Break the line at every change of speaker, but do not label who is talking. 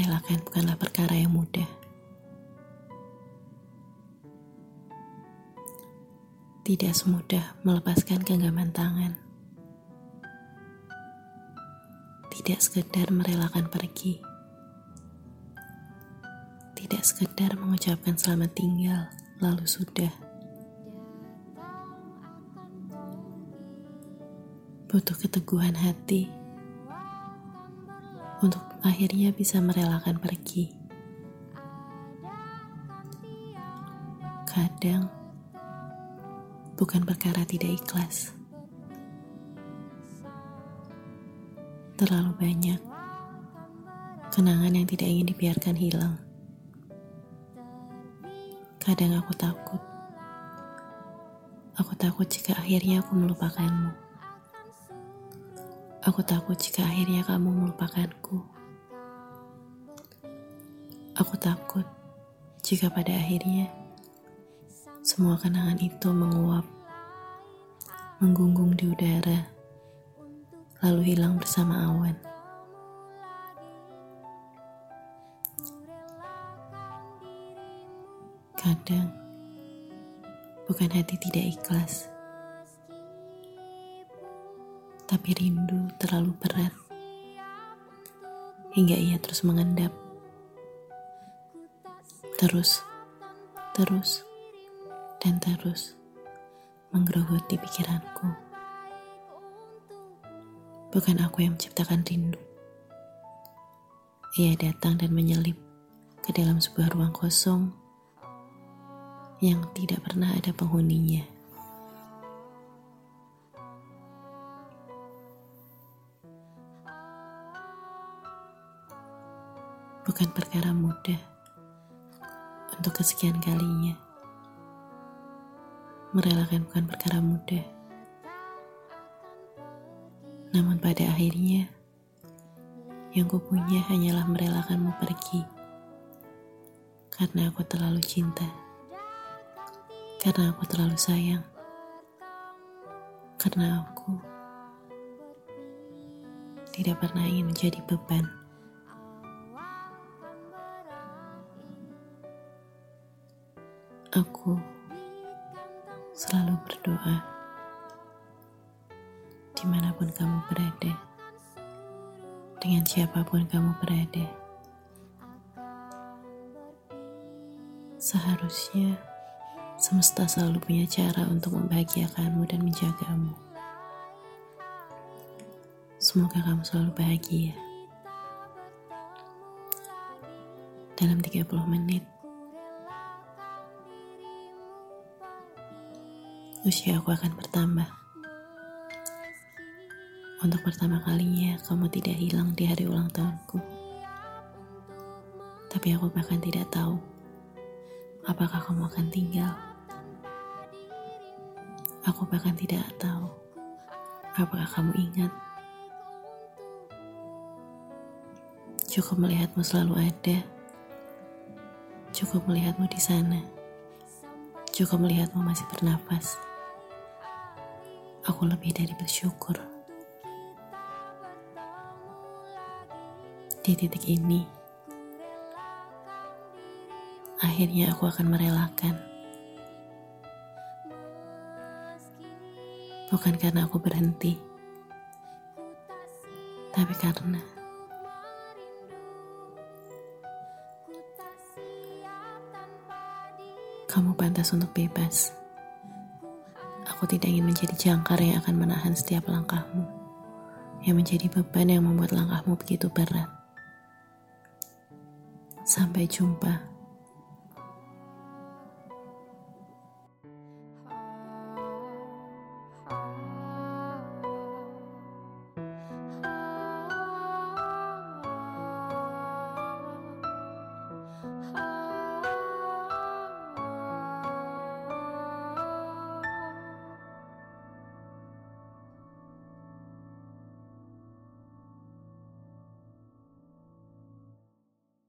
Merelakan bukanlah perkara yang mudah. Tidak semudah melepaskan genggaman tangan. Tidak sekedar merelakan pergi. Tidak sekedar mengucapkan selamat tinggal, lalu sudah. Butuh keteguhan hati untuk akhirnya bisa merelakan pergi. Kadang bukan perkara tidak ikhlas. Terlalu banyak kenangan yang tidak ingin dibiarkan hilang. Kadang aku takut. Aku takut jika akhirnya aku melupakanmu. Aku takut jika akhirnya kamu melupakanku. Aku takut jika pada akhirnya semua kenangan itu menguap, menggunggung di udara, lalu hilang bersama awan. Kadang bukan hati tidak ikhlas, tapi rindu terlalu berat hingga ia terus mengendap terus, terus, dan terus menggerogoti pikiranku. Bukan aku yang menciptakan rindu. Ia datang dan menyelip ke dalam sebuah ruang kosong yang tidak pernah ada penghuninya. Bukan perkara mudah untuk kesekian kalinya. Merelakan bukan perkara mudah. Namun pada akhirnya, yang kupunya hanyalah merelakanmu pergi. Karena aku terlalu cinta. Karena aku terlalu sayang. Karena aku tidak pernah ingin menjadi beban. Aku selalu berdoa di mana pun kamu berada, dengan siapa pun kamu berada. Seharusnya semesta selalu punya cara untuk membahagiakanmu dan menjagamu. Semoga kamu selalu bahagia. Dalam 30 menit, usia aku akan bertambah. Untuk pertama kalinya, kamu tidak hilang di hari ulang tahunku. Tapi aku bahkan tidak tahu apakah kamu akan tinggal. Aku bahkan tidak tahu apakah kamu ingat. Cukup melihatmu selalu ada. Cukup melihatmu di sana. Cukup melihatmu masih bernafas aku lebih dari bersyukur. Di titik ini, akhirnya aku akan merelakan. Bukan karena aku berhenti, tapi karena kamu pantas untuk bebas. Aku tidak ingin menjadi jangkar yang akan menahan setiap langkahmu, yang menjadi beban yang membuat langkahmu begitu berat. Sampai jumpa.